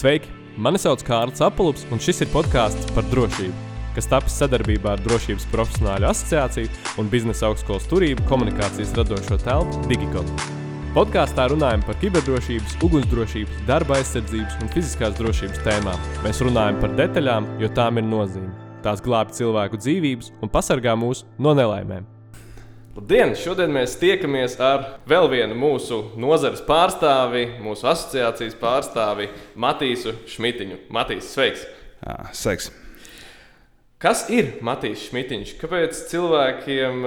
Sveiki! Mani sauc Kārlis Apelps, un šis ir podkāsts par drošību, kas tapis sadarbībā ar Drošības profesionāļu asociāciju un biznesa augstskolas turību komunikācijas radošo telpu Digicom. Podkāstā runājam par kiberdrošības, ugunsdrošības, darba aizsardzības un fiziskās drošības tēmām. Mēs runājam par detaļām, jo tām ir nozīme. Tās glābj cilvēku dzīvības un pasargā mūs no nelaimēm. Labdien! Šodien mēs tiekamies ar vēl vienu mūsu nozares pārstāvi, mūsu asociācijas pārstāvi, Matīsu Šmitiņu. Matīs, sveiks! Jā, sveiks! Kas ir Matīs Šmitiņš? Kāpēc cilvēkiem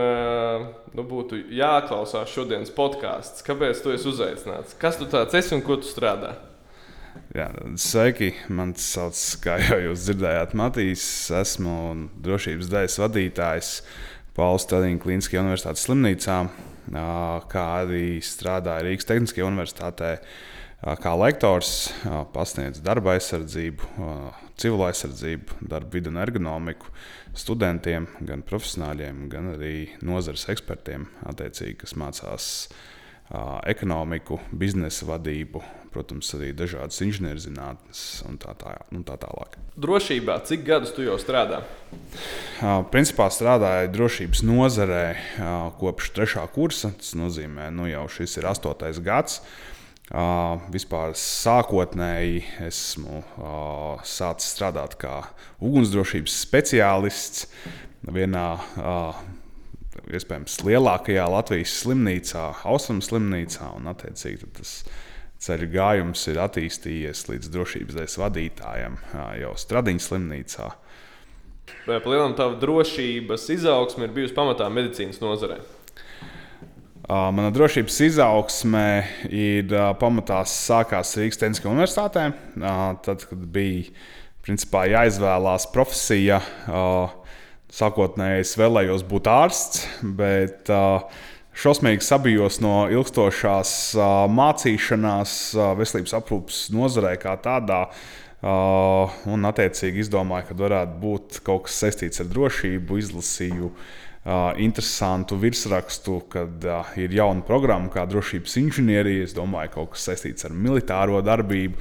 nu, būtu jāklausās šodienas podkāsts? Kāpēc tu esi uzaicināts? Kas tu tāds esi un ko tu strādā? Jā, sveiki! Mani sauc, kā jau jūs dzirdējāt, Matīs. Esmu drošības daļas vadītājs. Pauls Stadīna Kliniskajā universitātes slimnīcā, kā arī strādāja Rīgas Tehniskajā universitātē. Kā lektors pasniedz darba aizsardzību, civilu aizsardzību, darba vidu un ergonomiku studentiem, gan profesionāļiem, gan arī nozares ekspertiem, kas mācās ekonomiku, biznesa vadību, protams, arī dažādas inženierzinātnes un tā, tā, un tā tālāk. Drošībā, cik gadus tu jau strādā? Principā strādāju drošības nozarē kopš trešā kursa. Tas nozīmē, ka nu, jau šis ir astotais gads. Uh, vispār sākotnēji esmu uh, sācis strādāt kā ugunsdrošības speciālists vienā uh, iespējams lielākajā Latvijas slimnīcā, Austrum slimnīcā. Un, attiecīgi, tas ceļu gājums ir attīstījies līdz drošības dēļ vadītājam jau Stradiņas slimnīcā. Palielinām tā drošības izaugsme ir bijusi pamatā medicīnas nozarē? Mana drošības izaugsme ir pamatā sākās Rīgas Tehniskajā universitātē. Tad, kad bija principā, jāizvēlās profesija, sākotnēji es vēlējos būt ārsts, bet uh, šausmīgi sabijos no ilgstošās mācīšanās veselības aprūpas nozarē kā tādā. Un, attiecīgi, izdomāju, ka varētu būt kaut kas saistīts ar drošību. Izlasīju interesantu virsrakstu, kad ir jauna programma, kā drošības inženierija. Es domāju, ka kaut kas saistīts ar militāro darbību.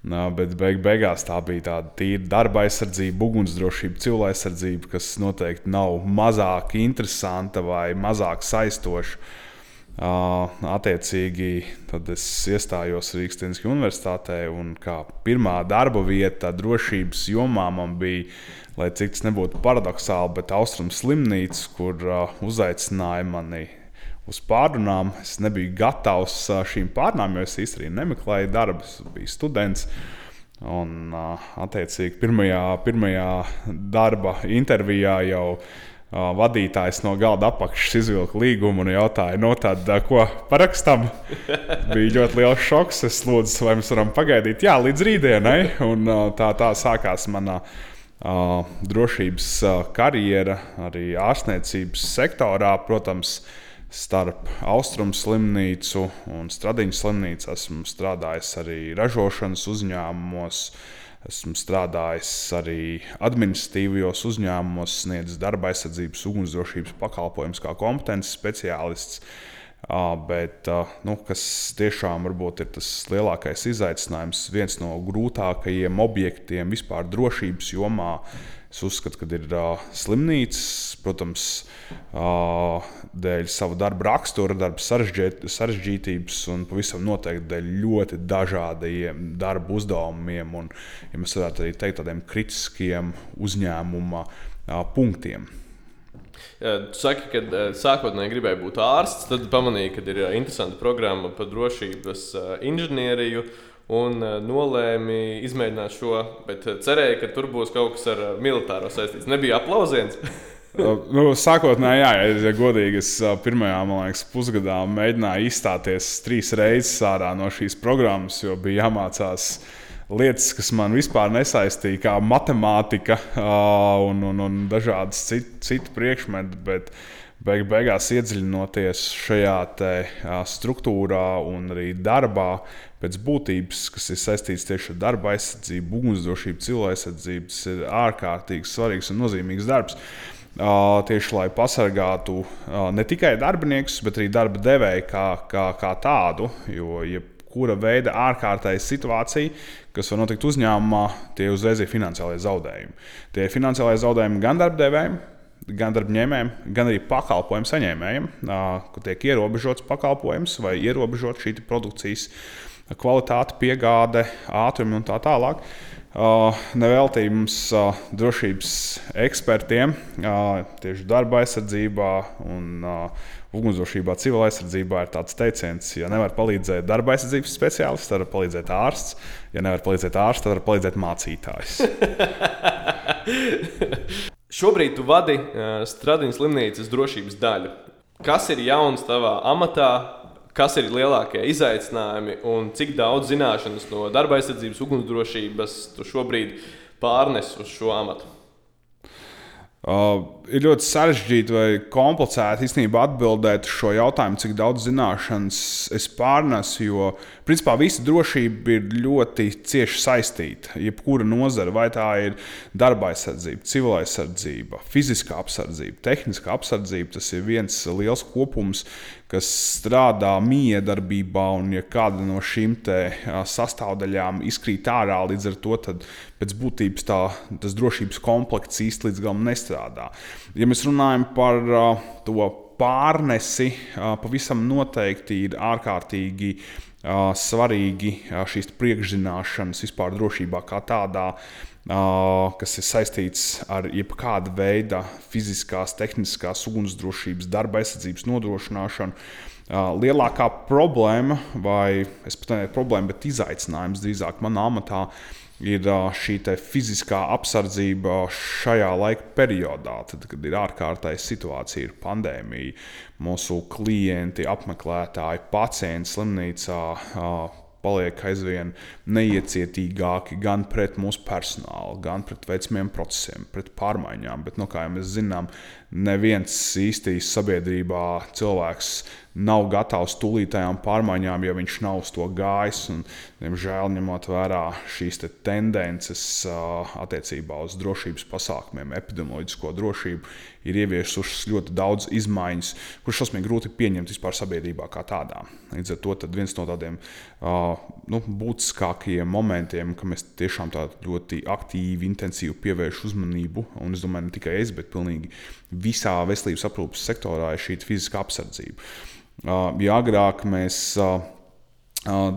Nā, bet beig beigās tā bija tāda tīra darba aizsardzība, ugunsdrošība, cilvēka aizsardzība, kas noteikti nav mazāk interesanta vai mazāk saistoša. Attiecīgi, tad es iestājos Rīgas Tehniskajā universitātē, un kā pirmā darba vieta drošības jomā man bija, lai cik tas nebūtu paradoxāli, bet Austrum slimnīca, kur uzaicināja mani uz pārunām. Es nebiju gatavs šīm pārunām, jo es īstenībā nemeklēju darbu, biju students. Un, attiecīgi, pirmajā, pirmajā darba intervijā jau vadītājs no galda apakšas izvilka līgumu un jautāja, no nu, tāda, ko parakstām. Bija ļoti liels šoks. Es lūdzu, vai mēs varam pagaidīt, jā, līdz rītdienai. Un, tā, tā sākās mana drošības karjera arī ārstniecības sektorā. Protams, starp Austrumu slimnīcu un Stradiņas slimnīcu. Esmu strādājis arī ražošanas uzņēmumos. Esmu strādājis arī administratīvajos uzņēmumos, sniedzis darba aizsardzības, ugunsdrošības pakalpojumus kā kompetences speciālists. Bet, nu, kas tiešām varbūt ir tas lielākais izaicinājums, viens no grūtākajiem objektiem vispār drošības jomā Es uzskatu, ka ir uh, slimnīcas, protams, uh, dēļ sava darba rakstura, darba sarežģīt, sarežģītības un pavisam noteikti dēļ ļoti dažādiem darba uzdevumiem un, ja mēs varētu arī teikt, tādiem kritiskiem uzņēmuma uh, punktiem. Tu saki, ka sākotnēji gribēji būt ārsts, tad pamanīji, ka ir interesanta programma par drošības inženieriju. Uh, un eh, nolēmi izmēģināt šo, bet eh, cerēju, ka tur būs kaut kas ar eh, militāro saistīts. Nebija aplausiens. nu, sākotnēji, jā, ja godīgi, es pirmajā liekas, pusgadā mēģināju izstāties trīs reizes ārā no šīs programmas, jo bija jāmācās lietas, kas man vispār nesaistīja, kā matemātika un, un, un dažādas citu, citu priekšmetu. Bet beig, beigās iedziļinoties šajā te, struktūrā un arī darbā, pēc būtības, kas ir saistīts tieši ar darba aizsardzību, ugunsdrošību, cilvēku aizsardzību, tas ir ārkārtīgi svarīgs un nozīmīgs darbs. Tieši lai pasargātu ne tikai darbiniekus, bet arī darba devēju kā, kā, kā tādu. Jo, jebkura veida ārkārtēja situācija, kas var notikt uzņēmumā, tie uzreiz ir finansiālie zaudējumi. Tie ir finansiālie zaudējumi gan darbdevējiem, gan darbņēmējiem, gan arī pakalpojumu saņēmējiem, kur tiek ierobežots pakalpojums vai ierobežot šī produkcijas kvalitāte, piegāde, ātrumi un tā tālāk. Nevelti mums drošības ekspertiem tieši darba aizsardzībā un ugunsdrošībā, civil aizsardzībā ir tāds teiciens, ja nevar palīdzēt darba aizsardzības speciālists, tad var palīdzēt ārsts. Ja nevar palīdzēt ārsts, tad var palīdzēt mācītājs. Šobrīd tu vadi uh, Stradiņas slimnīcas drošības daļu. Kas ir jauns tavā amatā? Kas ir lielākie izaicinājumi un cik daudz zināšanas no darba aizsardzības, ugunsdrošības tu šobrīd pārnes uz šo amatu? Uh, ir ļoti sarežģīti vai komplicēti īstenībā atbildēt uz šo jautājumu, cik daudz zināšanas es pārnesu. Jo, principā, visa drošība ir ļoti cieši saistīta. Jebkura nozara, vai tā ir darba aizsardzība, civila aizsardzība, fiziskā apsardzība, tehniskā apsardzība, tas ir viens liels kopums, kas strādā miedarbībā, un ja kāda no šīm sastāvdaļām izkrīt ārā, līdz ar to pēc būtības tā, tas drošības komplekts īsti līdz galam nestrādā. Ja mēs runājam par to pārnesi, pavisam noteikti ir ārkārtīgi svarīgi šīs priekšzināšanas vispār drošībā kā tādā. Kas ir saistīts ar jebkāda veida fiziskās, tehniskās, ugunsdrošības, darba aizsardzības nodrošināšanu. Lielākā problēma, vai es pat nevienu problēmu, bet izaicinājums drīzāk manā amatā ir uh, šī fiziskā apsardzība šajā laika periodā, tad, kad ir ārkārtēja situācija, ir pandēmija. Mūsu klienti, apmeklētāji, pacienti slimnīcā paliek aizvien neiecietīgāki gan pret mūsu personālu, gan pret veicamiem procesiem, pret pārmaiņām. Bet, nu, kā jau mēs zinām, neviens īstīs sabiedrībā cilvēks nav gatavs tūlītējām pārmaiņām, ja viņš nav uz to gājis. Un, diemžēl, ņemot vērā šīs te tendences attiecībā uz drošības pasākumiem, epidemioloģisko drošību, ir ieviesušas ļoti daudz izmaiņas, kuras šausmīgi grūti pieņemt vispār sabiedrībā kā tādā. Līdz ar to viens no tādiem nu, būtiskākajiem momentiem, ka mēs tiešām ļoti aktīvi, intensīvi pievēršam uzmanību, un es domāju, ne tikai es, bet pilnīgi visā veselības aprūpes sektorā ir šī fiziskā apsardzība. Ja agrāk mēs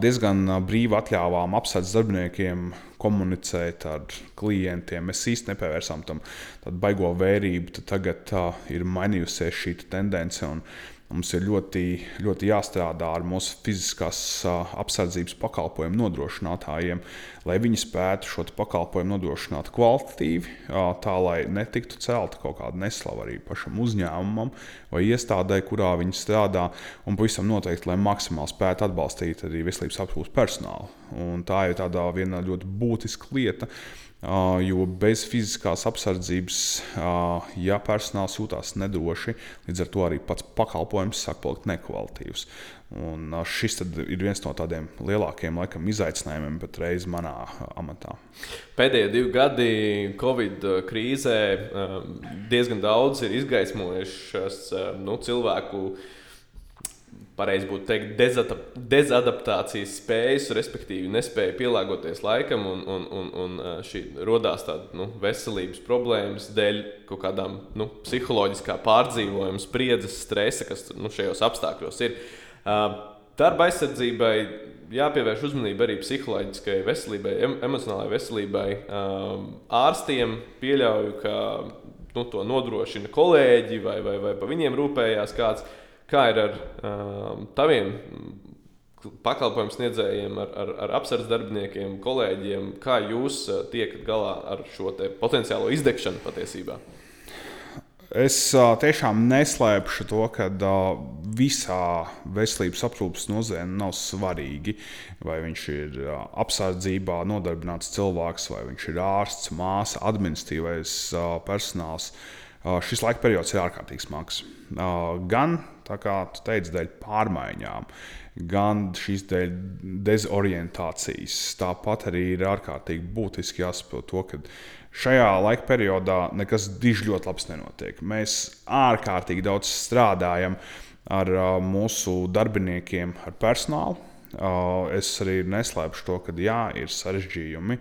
diezgan brīvi atļāvām apsardzes darbiniekiem komunicēt ar klientiem. Mēs īstenībā nepievērsām tam tādu baigo vērību. Tad tagad uh, ir mainījusies šī tendence. Mums ir ļoti, ļoti jāstrādā ar mūsu fiziskās apsardzības pakalpojumu nodrošinātājiem, lai viņi spētu šo pakalpojumu nodrošināt kvalitatīvi, tā lai netiktu celta kaut kāda neslava arī pašam uzņēmumam vai iestādē, kurā viņi strādā, un pavisam noteikti, lai maksimāli spētu atbalstīt arī veselības aprūpas personālu. Un tā ir viena ļoti būtiska lieta. Jo bez fiziskās apsardzības, ja personāls jūtas nedroši, līdz ar to arī pats pakalpojums sāk palikt nekvalitatīvs. Un šis ir viens no tādiem lielākiem laikam, izaicinājumiem patreiz manā amatā. Pēdējie divi gadi Covid krīzē diezgan daudz ir izgaismojušas nu, cilvēku pareizi būtu teikt, dezadaptācijas spējas, respektīvi, nespēja pielāgoties laikam, un, un, un, un šī radās tāda nu, veselības problēmas dēļ kaut kādām nu, psiholoģiskā pārdzīvojuma, spriedzes, stresa, kas nu, šajos apstākļos ir. Darba aizsardzībai jāpievērš uzmanība arī psiholoģiskai veselībai, emocionālai veselībai. Ārstiem pieļauju, ka nu, to nodrošina kolēģi vai, vai, vai par viņiem rūpējās kāds. Kā ir ar um, taviem pakalpojumu sniedzējiem, ar, ar, ar apsardzes darbiniekiem, kolēģiem? Kā jūs uh, tiekat galā ar šo potenciālo izdegšanu patiesībā? Es uh, tiešām neslēpšu to, ka uh, visā veselības aprūpes nozarē nav svarīgi, vai viņš ir uh, apsardzībā nodarbināts cilvēks, vai viņš ir ārsts, māsa, administratīvais uh, personāls. Uh, šis laika periods ir ārkārtīgi smags. Uh, gan tā kā tu teici, dēļ pārmaiņām, gan šīs dēļ dezorientācijas. Tāpat arī ir ārkārtīgi būtiski jāsaprot to, ka šajā laika periodā nekas diži ļoti labs nenotiek. Mēs ārkārtīgi daudz strādājam ar mūsu darbiniekiem, ar personālu. Es arī neslēpšu to, ka jā, ir sarežģījumi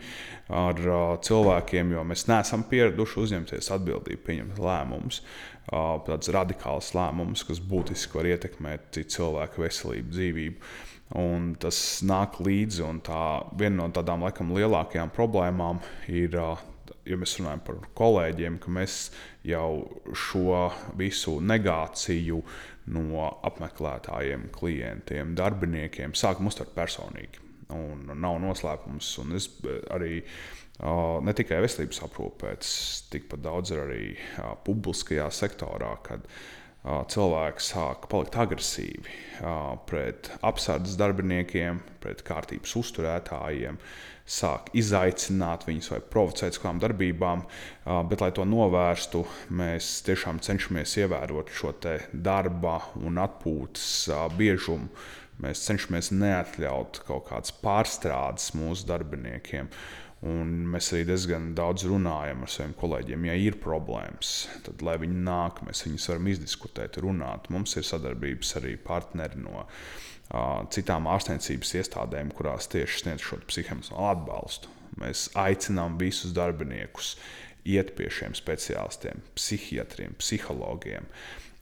ar cilvēkiem, jo mēs neesam pieraduši uzņemties atbildību, pieņemt lēmumus, tādus radikālus lēmumus, kas būtiski var ietekmēt cilvēku veselību, dzīvību. Un tas nāk līdzi, un tā viena no tādām laikam lielākajām problēmām ir ja mēs runājam par kolēģiem, ka mēs jau šo visu negāciju no apmeklētājiem, klientiem, darbiniekiem sākam uztvert personīgi. Un nav noslēpums. Un es arī ne tikai veselības aprūpē, bet tikpat daudz arī publiskajā sektorā, kad cilvēki sāk palikt agresīvi pret apsardzes darbiniekiem, pret kārtības uzturētājiem sāk izaicināt viņus vai provocēt kādām darbībām, bet, lai to novērstu, mēs tiešām cenšamies ievērot šo darba un atpūtas biežumu. Mēs cenšamies neatļaut kaut kādas pārstrādes mūsu darbiniekiem. Un mēs arī diezgan daudz runājam ar saviem kolēģiem. Ja ir problēmas, tad lai viņi nāk, mēs viņus varam izdiskutēt, runāt. Mums ir sadarbības arī partneri no uh, citām ārstniecības iestādēm, kurās tieši sniedz šo psihoemocionālu atbalstu. Mēs aicinām visus darbiniekus iet pie šiem speciālistiem, psihiatriem, psihologiem,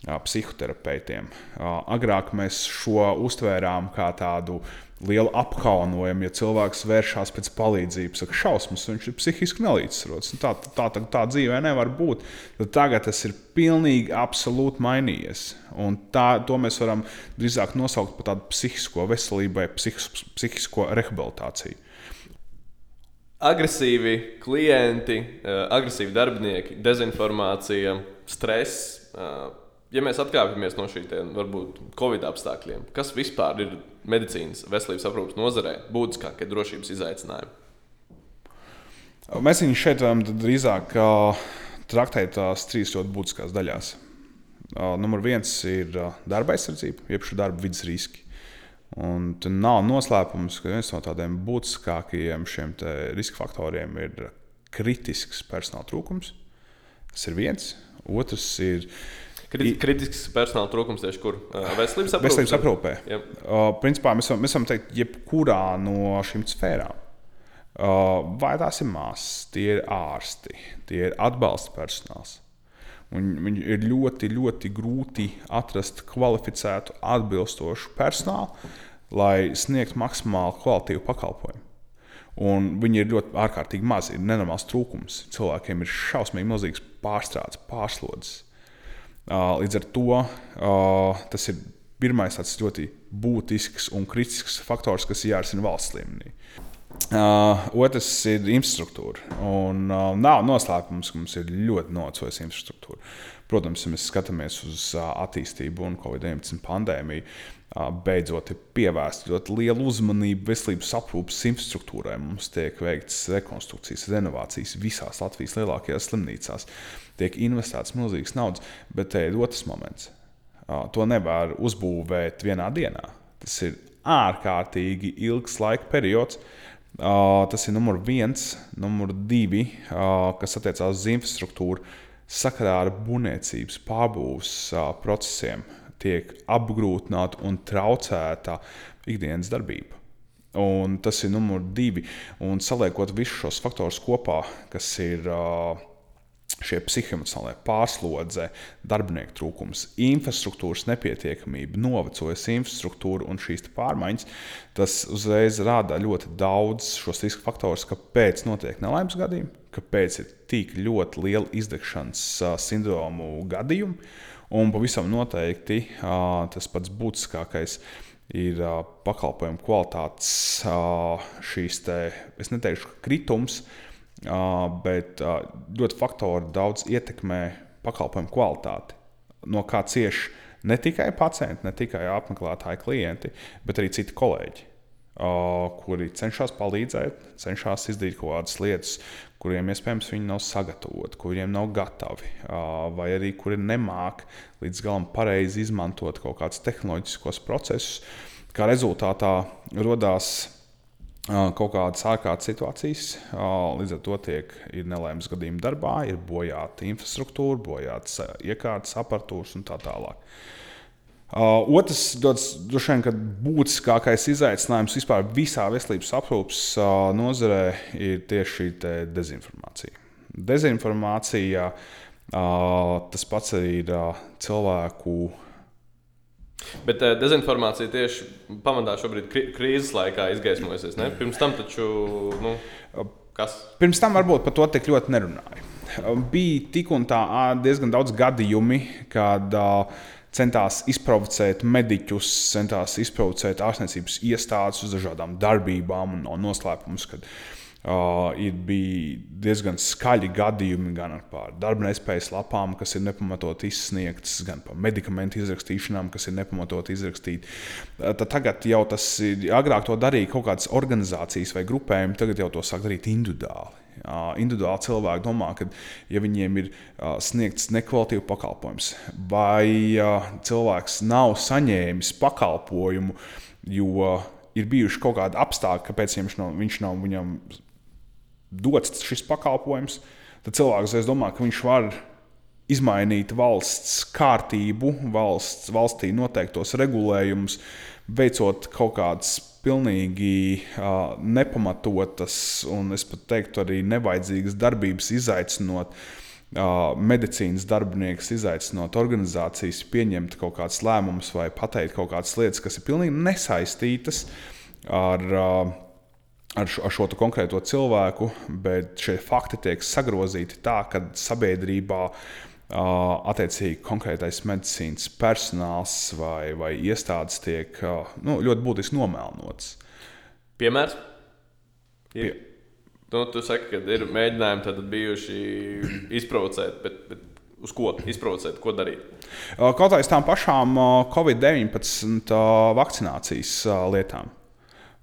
psihoterapeitiem. Agrāk mēs šo uztvērām kā tādu lielu apkaunojumu, ja cilvēks vēršas pēc palīdzības, saka, šausmas, viņš ir psihiski nelīdzsvarots. Nu, tā, tā, tā, tā dzīvē nevar būt. Tad tagad tas ir pilnīgi absolūti mainījies. Un tā, to mēs varam drīzāk nosaukt par tādu psihisko veselību vai psihis, psihisko rehabilitāciju. Agresīvi klienti, agresīvi darbinieki, dezinformācija, stress ja mēs atkāpjamies no šiem varbūt Covid apstākļiem, kas vispār ir medicīnas veselības aprūpas nozarē būtiskākie drošības izaicinājumi? Mēs viņu šeit varam drīzāk uh, traktēt tās trīs ļoti būtiskās daļās. Uh, numur viens ir uh, darba aizsardzība, jeb šī darba vidas riski. Un nav noslēpums, ka viens no tādiem būtiskākajiem šiem riska faktoriem ir kritisks personāla trūkums. Tas ir viens. Otrs ir kritisks personāla trūkums tieši kur? Veselības aprūpē. Veselības aprūpē. Uh, principā mēs varam, mēs varam teikt, jebkurā no šīm sfērām. Uh, vai tās ir māsas, tie ir ārsti, tie ir atbalsta personāls. Un viņi ir ļoti, ļoti grūti atrast kvalificētu, atbilstošu personālu, lai sniegtu maksimāli kvalitīvu pakalpojumu. Un viņi ir ļoti ārkārtīgi mazi, ir nenormāls trūkums. Cilvēkiem ir šausmīgi milzīgs pārstrādes, pārslodzes. Līdz ar to tas ir pirmais tāds ļoti būtisks un kritisks faktors, kas jārisina valsts līmenī. Uh, otrs ir infrastruktūra. Un, uh, nav noslēpums, ka mums ir ļoti nocojas infrastruktūra. Protams, ja mēs skatāmies uz uh, attīstību un Covid-19 pandēmiju, uh, beidzot ir pievērsta ļoti liela uzmanība veselības aprūpas infrastruktūrai. Mums tiek veikts rekonstrukcijas, renovācijas visās Latvijas lielākajās slimnīcās. Tiek investēts milzīgas naudas, bet te ir otrs moments. To nevar uzbūvēt vienā dienā. Tas ir ārkārtīgi ilgs laika periods. Tas ir numur viens, numur divi, kas attiecās uz infrastruktūru. Sakarā ar būvniecības pārbūves procesiem tiek apgrūtināta un traucēta ikdienas darbība. Un tas ir numur divi. Un saliekot visus šos faktorus kopā, kas ir uh, šie psihoemocionālie pārslodze, darbinieku trūkums, infrastruktūras nepietiekamība, novecojas infrastruktūra un šīs pārmaiņas, tas uzreiz rada ļoti daudz šos riska faktorus, kāpēc notiek nelaimes gadījumi, kāpēc ir tik ļoti liela izdegšanas sindromu gadījumi. Un pavisam noteikti tas pats būtiskākais ir pakalpojumu kvalitātes šīs te, es neteikšu, kritums, bet ļoti faktori daudz ietekmē pakalpojumu kvalitāti. No kā cieši ne tikai pacienti, ne tikai apmeklētāji, klienti, bet arī citi kolēģi, kuri cenšas palīdzēt, cenšas izdarīt kaut kādas lietas, kuriem iespējams viņi nav sagatavoti, kuriem nav gatavi, vai arī kuri nemāk līdz galam pareizi izmantot kaut kādus tehnoloģiskos procesus. Kā rezultātā radās kaut kādas ārkārtas situācijas. Līdz ar to tiek nelaimes gadījumi darbā, ir bojāta infrastruktūra, bojātas iekārtas, aparatūras un tā tālāk. Otrs, droši vien, būtiskākais izaicinājums vispār visā veselības aprūpes nozarē ir tieši šī dezinformācija. Dezinformācija, tas pats ir cilvēku. Bet uh, dezinformācija tieši pamatā šobrīd krīzes laikā izgaismojusies. Ne? Pirms tam taču. Nu, kas? Pirms tam varbūt par to tik ļoti nerunāju. Bija tik un tā diezgan daudz gadījumi, kad uh, centās izprovocēt mediķus, centās izprovocēt ārstniecības iestādes uz dažādām darbībām un noslēpumus. Kad, Uh, ir diezgan skaļi gadījumi gan par darba nespējas lapām, kas ir nepamatot izsniegtas, gan par medikamentu izrakstīšanām, kas ir nepamatot izrakstīti. Uh, tagad jau tas ir, agrāk to darīja kaut kādas organizācijas vai grupējumi, tagad jau to sāk darīt individuāli individuāli cilvēki domā, ka, ja viņiem ir sniegts nekvalitatīvs pakalpojums, vai cilvēks nav saņēmis pakalpojumu, jo ir bijuši kaut kādi apstākļi, kāpēc viņš nav, viņš nav viņam dots šis pakalpojums, tad cilvēks domā, ka viņš var izmainīt valsts kārtību, valsts, valstī noteiktos regulējumus, veicot kaut kādas pilnīgi uh, nepamatotas un es pat teiktu arī nevajadzīgas darbības izaicinot. Uh, medicīnas darbinieks izaicinot organizācijas pieņemt kaut kādus lēmumus vai pateikt kaut kādas lietas, kas ir pilnīgi nesaistītas ar, uh, ar, šo, ar šo konkrēto cilvēku, bet šie fakti tiek sagrozīti tā, ka sabiedrībā attiecīgi konkrētais medicīnas personāls vai, vai iestādes tiek nu, ļoti būtiski nomēlnots. Piemērs? Pie... Nu, tu saki, ka ir mēģinājumi bijuši izprovocēt, bet, bet uz ko izprovocēt, ko darīt? Kaut aiz tām pašām Covid-19 vakcinācijas lietām.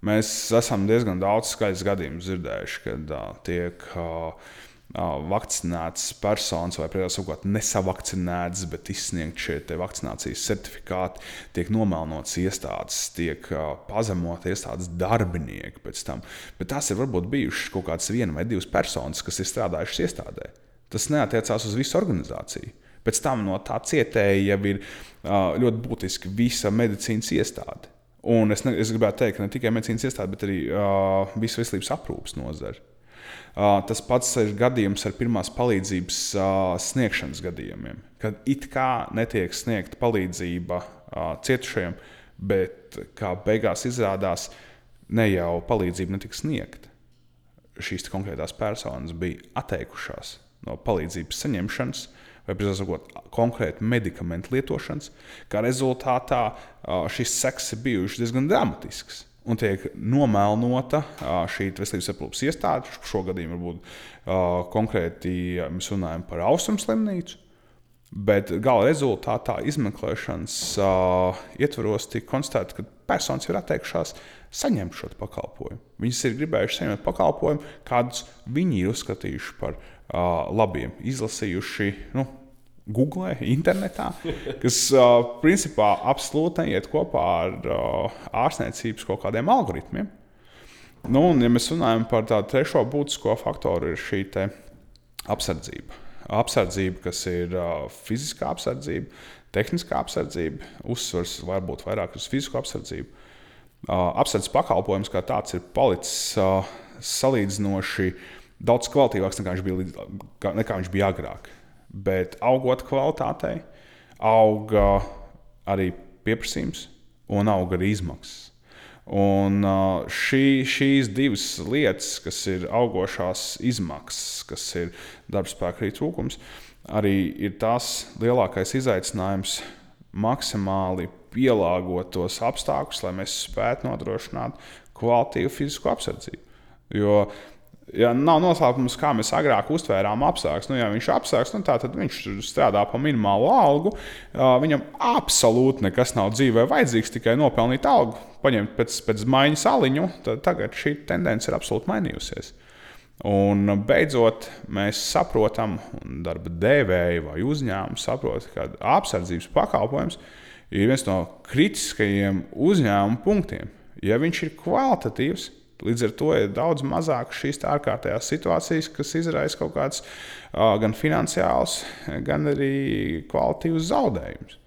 Mēs esam diezgan daudz skaļus gadījumus dzirdējuši, kad tiek uh, vakcinētas personas, vai precīzāk sakot, nesavakcinētas, bet izsniegt šie vakcinācijas certifikāti, tiek nomelnotas iestādes, tiek pazemot iestādes darbinieki pēc tam. Bet tās ir varbūt bijušas kaut kādas viena vai divas personas, kas ir strādājušas iestādē. Tas neatiecās uz visu organizāciju. Pēc tam no tā cietēja jau ir ļoti būtiski visa medicīnas iestāde. Un es, ne, es gribētu teikt, ka ne tikai medicīnas iestāde, bet arī uh, visa veselības aprūpas nozare. Tas pats ir gadījums ar pirmās palīdzības sniegšanas gadījumiem, kad it kā netiek sniegta palīdzība cietušajiem, bet kā beigās izrādās, ne jau palīdzība netika sniegta. Šīs konkrētās personas bija atteikušās no palīdzības saņemšanas, vai, precīzāk konkrēti medikamentu lietošanas. Kā rezultātā šis seks ir bijušas diezgan dramatisks un tiek nomēlnota šī veselības aprūpas iestāde. Šo gadījumu varbūt konkrēti mēs runājam par austrumu slimnīcu. Bet gala rezultātā izmeklēšanas ietvaros tika konstatēts, ka personas ir atteikušās saņemt šo pakalpojumu. Viņas ir gribējušas saņemt pakalpojumu, kādus viņi ir uzskatījuši par uh, labiem, izlasījuši nu, Google, internetā, kas uh, principā absolūti neiet kopā ar uh, ārstniecības kaut kādiem algoritmiem. Nu, un, ja mēs runājam par tādu trešo būtisko faktoru, ir šī apsardzība. Apsardzība, kas ir uh, fiziskā apsardzība, tehniskā apsardzība, uzsvars varbūt vairāk uz fizisko apsardzību. Uh, apsardzes pakalpojums kā tāds ir palicis uh, salīdzinoši daudz kvalitīvāks nekā viņš bija, nekā viņš bija agrāk bet augot kvalitātei, auga arī pieprasījums un auga arī izmaksas. Un šī, šīs divas lietas, kas ir augošās izmaksas, kas ir darbspēka arī trūkums, arī ir tās lielākais izaicinājums maksimāli pielāgot tos apstākļus, lai mēs spētu nodrošināt kvalitīvu fizisko apsardzību. Jo Ja nav noslēpums, kā mēs agrāk uztvērām apstākļus. Nu, ja viņš apstākļus, nu, tad viņš strādā par minimālu algu. Viņam absolūti nekas nav dzīvē vajadzīgs, tikai nopelnīt algu, paņemt pēc, pēc maiņas aliņu. Tagad šī tendence ir absolūti mainījusies. Un beidzot, mēs saprotam, un darba devēji vai uzņēmumi saprot, ka apsardzības pakalpojums ir viens no kritiskajiem uzņēmuma punktiem. Ja viņš ir kvalitatīvs, Līdz ar to ir daudz mazāk šīs ārkārtējās situācijas, kas izraisa kaut kādas uh, gan finansiālas, gan arī kvalitīvas zaudējumus.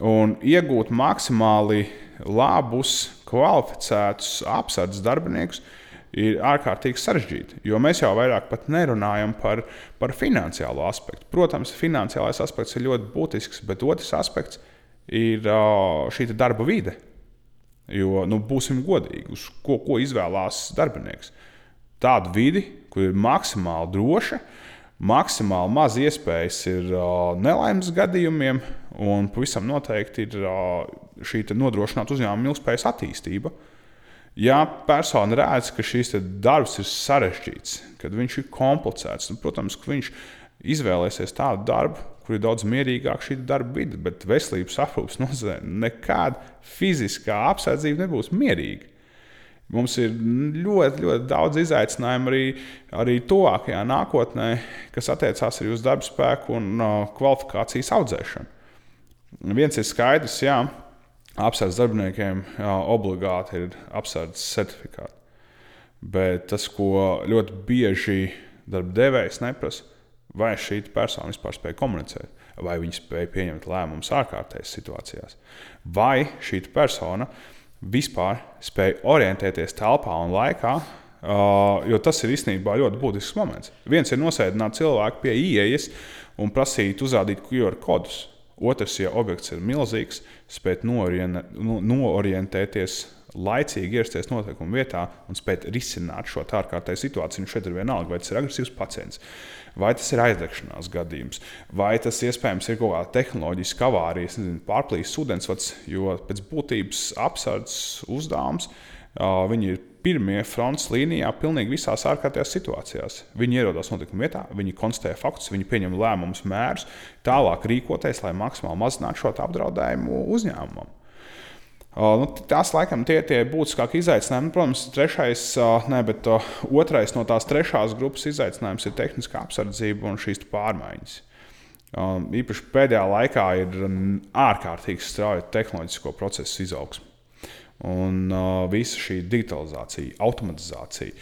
un iegūt maksimāli labus, kvalificētus apsardzes darbiniekus ir ārkārtīgi sarežģīti. Jo mēs jau vairāk nerunājam par, par finansiālo aspektu. Protams, finansiālais aspekts ir ļoti būtisks, bet otrs aspekts ir šī darba vide. Jo, nu, būsim godīgi, uz ko, ko izvēlās darbinieks. Tādu vidi, kur ir maksimāli droša, maksimāli maz iespējas ir uh, nelaimes gadījumiem, un pavisam noteikti ir uh, šī nodrošināta uzņēmuma ilgspējas attīstība. Ja persona redz, ka šis darbs ir sarežģīts, kad viņš ir komplicēts, tad, protams, viņš izvēlēsies tādu darbu, kur ir daudz mierīgāka šī darba vide, bet veselības aprūpas nozarē nekāda fiziskā apsardzība nebūs mierīga. Mums ir ļoti, ļoti daudz izaicinājumu arī, arī tuvākajā nākotnē, kas attiecās arī uz darba spēku un uh, kvalifikācijas audzēšanu. Viens ir skaidrs, jā, apsardzes darbiniekiem jā, obligāti ir apsardzes certifikāti. Bet tas, ko ļoti bieži darba devējs neprasa, vai šī persona vispār spēja komunicēt, vai viņa spēja pieņemt lēmumus ārkārtējas situācijās, vai šī persona vispār spēja orientēties telpā un laikā. Uh, jo tas ir īstenībā ļoti būtisks moments. Viens ir nosēdināt cilvēku pie ieejas un prasīt uzrādīt QR kodus. Otrs, ja objekts ir milzīgs, spēt noorientēties laicīgi ierasties noteikumu vietā un spēt risināt šo ārkārtēju situāciju. Šeit ir vienalga, vai tas ir agresīvs pacients, vai tas ir aizdegšanās gadījums, vai tas iespējams ir kaut kāda tehnoloģiska avārija, nezinu, pārplīsis ūdensvads, jo pēc būtības apsardzes uzdevums viņi ir pirmie frontes līnijā pilnīgi visās ārkārtējās situācijās. Viņi ierodas notikuma vietā, viņi konstatē faktus, viņi pieņem lēmumus, mērus, tālāk rīkoties, lai maksimāli mazinātu šo apdraudējumu uzņēmumam. Nu, tās laikam tie ir būtiskākie izaicinājumi. Protams, trešais, ne, bet otrais no tās trešās grupas izaicinājums ir tehniskā apsardzība un šīs pārmaiņas. Īpaši pēdējā laikā ir ārkārtīgi strauja tehnoloģisko procesu izaugsme. Un visa šī digitalizācija, automatizācija.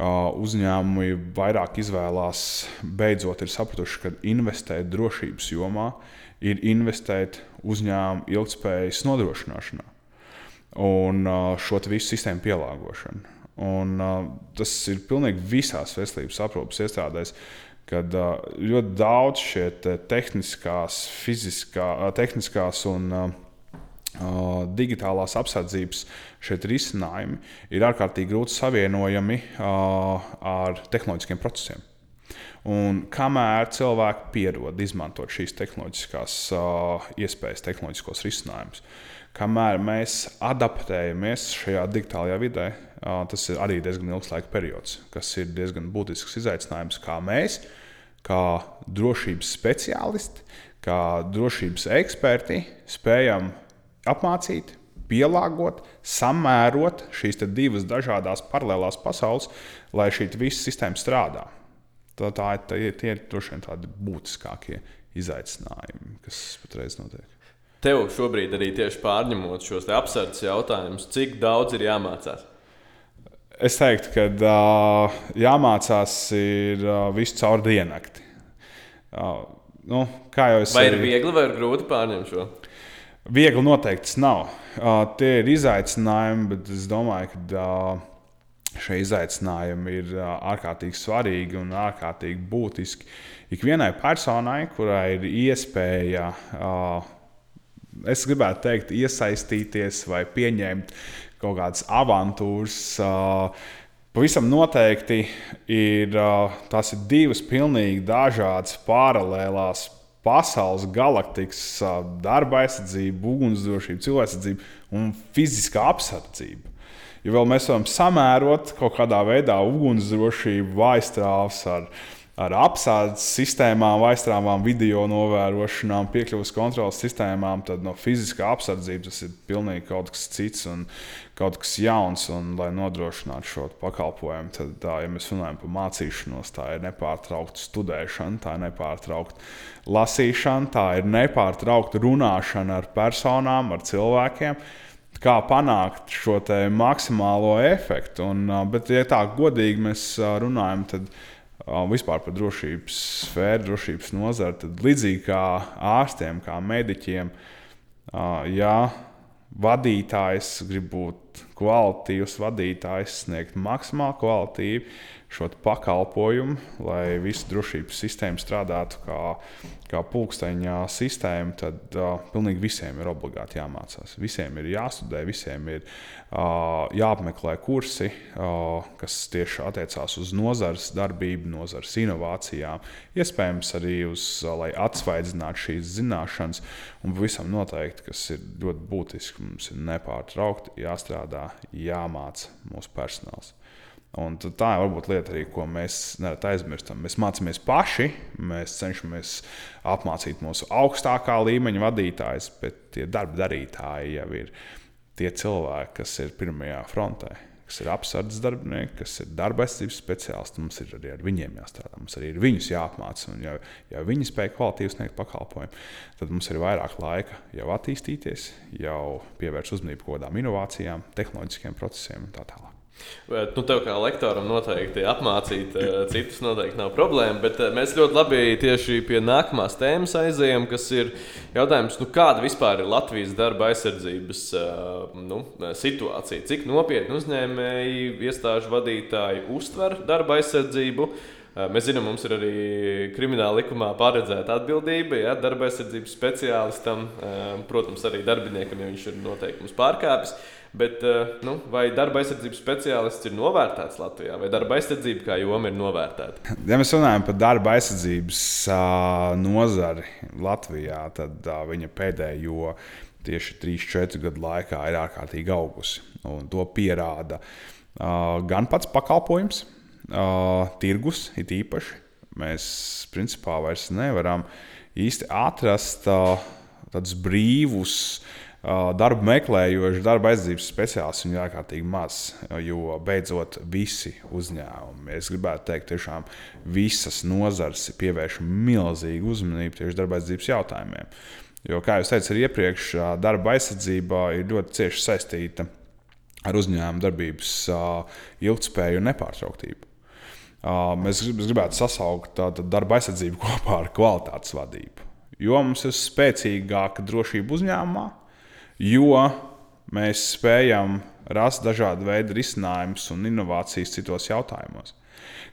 Uzņēmumi vairāk izvēlās, beidzot, ir sapratuši, ka investēt drošības jomā ir investēt uzņēmumu ilgspējas nodrošināšanā un šo visu sistēmu pielāgošanu. Un, tas ir pilnīgi visās veselības aprūpes iestādēs, kad ļoti daudz šie te tehniskās, fiziskā, tehniskās un Uh, digitālās apsardzības šeit risinājumi ir ārkārtīgi grūti savienojami uh, ar tehnoloģiskiem procesiem. Un kamēr cilvēki pierod izmantot šīs tehnoloģiskās uh, iespējas, tehnoloģiskos risinājumus, kamēr mēs adaptējamies šajā digitālajā vidē, tas ir arī diezgan ilgs laika periods, kas ir diezgan būtisks izaicinājums, kā mēs, kā drošības speciālisti, kā drošības eksperti, spējam apmācīt, pielāgot, samērot šīs divas dažādas paralēlās pasaules, lai šī visa sistēma strādā. Tā, tā, tie ir droši vien tādi būtiskākie izaicinājumi, kas patreiz notiek. Tev šobrīd arī tieši pārņemot šos apsardzes jautājumus, cik daudz ir jāmācās? Es teiktu, ka uh, jāmācās ir uh, visu caur diennakti. Uh, nu, kā jau es teicu, vai ir viegli vai ir grūti pārņemt šo? Viegli noteikti tas nav. Uh, tie ir izaicinājumi, bet es domāju, ka uh, šie izaicinājumi ir uh, ārkārtīgi svarīgi un ārkārtīgi būtiski. Ikvienai personai, kurai ir iespēja uh, es gribētu teikt, iesaistīties vai pieņemt kaut kādas avantūras. Pavisam noteikti ir tās ir divas pilnīgi dažādas paralēlās pasaules galaktikas darba aizsardzība, ugunsdrošība, cilvēcība un fiziskā apsardzība. Jo vēl mēs varam samērot kaut kādā veidā ugunsdrošību, vaistrāvs ar viņa ar apsardzes sistēmām, aizstrāvām, video novērošanām, piekļuves kontrolas sistēmām, tad no fiziskā apsardzības tas ir pilnīgi kaut kas cits un kaut kas jauns. Un, lai nodrošinātu šo pakalpojumu, tad, tā, ja mēs runājam par mācīšanos, tā ir nepārtraukta studēšana, tā ir nepārtraukta lasīšana, tā ir nepārtraukta runāšana ar personām, ar cilvēkiem kā panākt šo maksimālo efektu. Un, bet, ja tā godīgi mēs runājam, tad vispār par drošības sfēru, drošības nozari, tad līdzīgi kā ārstiem, kā mediķiem, Ja vadītājs grib būt kvalitīvs vadītājs, sniegt maksimālu kvalitīvu, šo pakalpojumu, lai visa drošības sistēma strādātu kā, kā pulksteņa sistēma, tad uh, pilnīgi visiem ir obligāti jāmācās. Visiem ir jāstudē, visiem ir uh, jāapmeklē kursi, uh, kas tieši attiecās uz nozares darbību, nozares inovācijām, iespējams arī uz, uh, lai atsvaidzinātu šīs zināšanas. Un visam noteikti, kas ir ļoti būtiski, mums ir nepārtraukti jāstrādā, jāmāca mūsu personāls. Un tā ir varbūt lieta, arī, ko mēs nereti aizmirstam. Mēs mācāmies paši, mēs cenšamies apmācīt mūsu augstākā līmeņa vadītājus, bet tie darba darītāji jau ir tie cilvēki, kas ir pirmajā frontē, kas ir apsardzes darbinieki, kas ir darba aizsardzības speciālisti. Mums ir arī ar viņiem jāstrādā, mums arī ir viņus jāapmāca. Un, ja, ja viņi spēj kvalitīvi sniegt pakalpojumu, tad mums ir vairāk laika jau attīstīties, jau pievērst uzmanību kaut kādām inovācijām, tehnoloģiskiem procesiem un tā tālāk. Bet, nu, tev kā lektoram noteikti apmācīt uh, citus noteikti nav problēma, bet uh, mēs ļoti labi tieši pie nākamās tēmas aizējām, kas ir jautājums, nu, kāda vispār ir Latvijas darba aizsardzības uh, nu, situācija? Cik nopietni uzņēmēji, iestāžu vadītāji uztver darba aizsardzību? Mēs zinām, mums ir arī krimināla likumā paredzēta atbildība ja, darba aizsardzības speciālistam, protams, arī darbiniekam, ja viņš ir noteikums pārkāpis. Bet, eh, nu, vai darba aizsardzības speciālists ir novērtēts Latvijā, vai darba aizsardzība kā joma ir novērtēta? Ja mēs runājam par darba aizsardzības nozari Latvijā, tad viņa pēdējo tieši 3-4 gadu laikā ir ārkārtīgi augusi. Un to pierāda gan pats pakalpojums, tirgus it īpaši. Mēs principā vairs nevaram īsti atrast tādus brīvus uh, darbu meklējoši darba aizsardzības speciālisti ir ārkārtīgi maz. Jo beidzot, visi uzņēmumi, es gribētu teikt, tiešām visas nozares pievērš milzīgu uzmanību tieši darba aizsardzības jautājumiem. Jo, kā jau teicu, arī iepriekš darba aizsardzība ir ļoti cieši saistīta ar uzņēmuma darbības ilgspēju un nepārtrauktību. Mēs gribētu sasaukt darba aizsardzību kopā ar kvalitātes vadību. Jo mums ir spēcīgāka drošība uzņēmumā, jo mēs spējam rast dažādu veidu risinājumus un inovācijas citos jautājumos.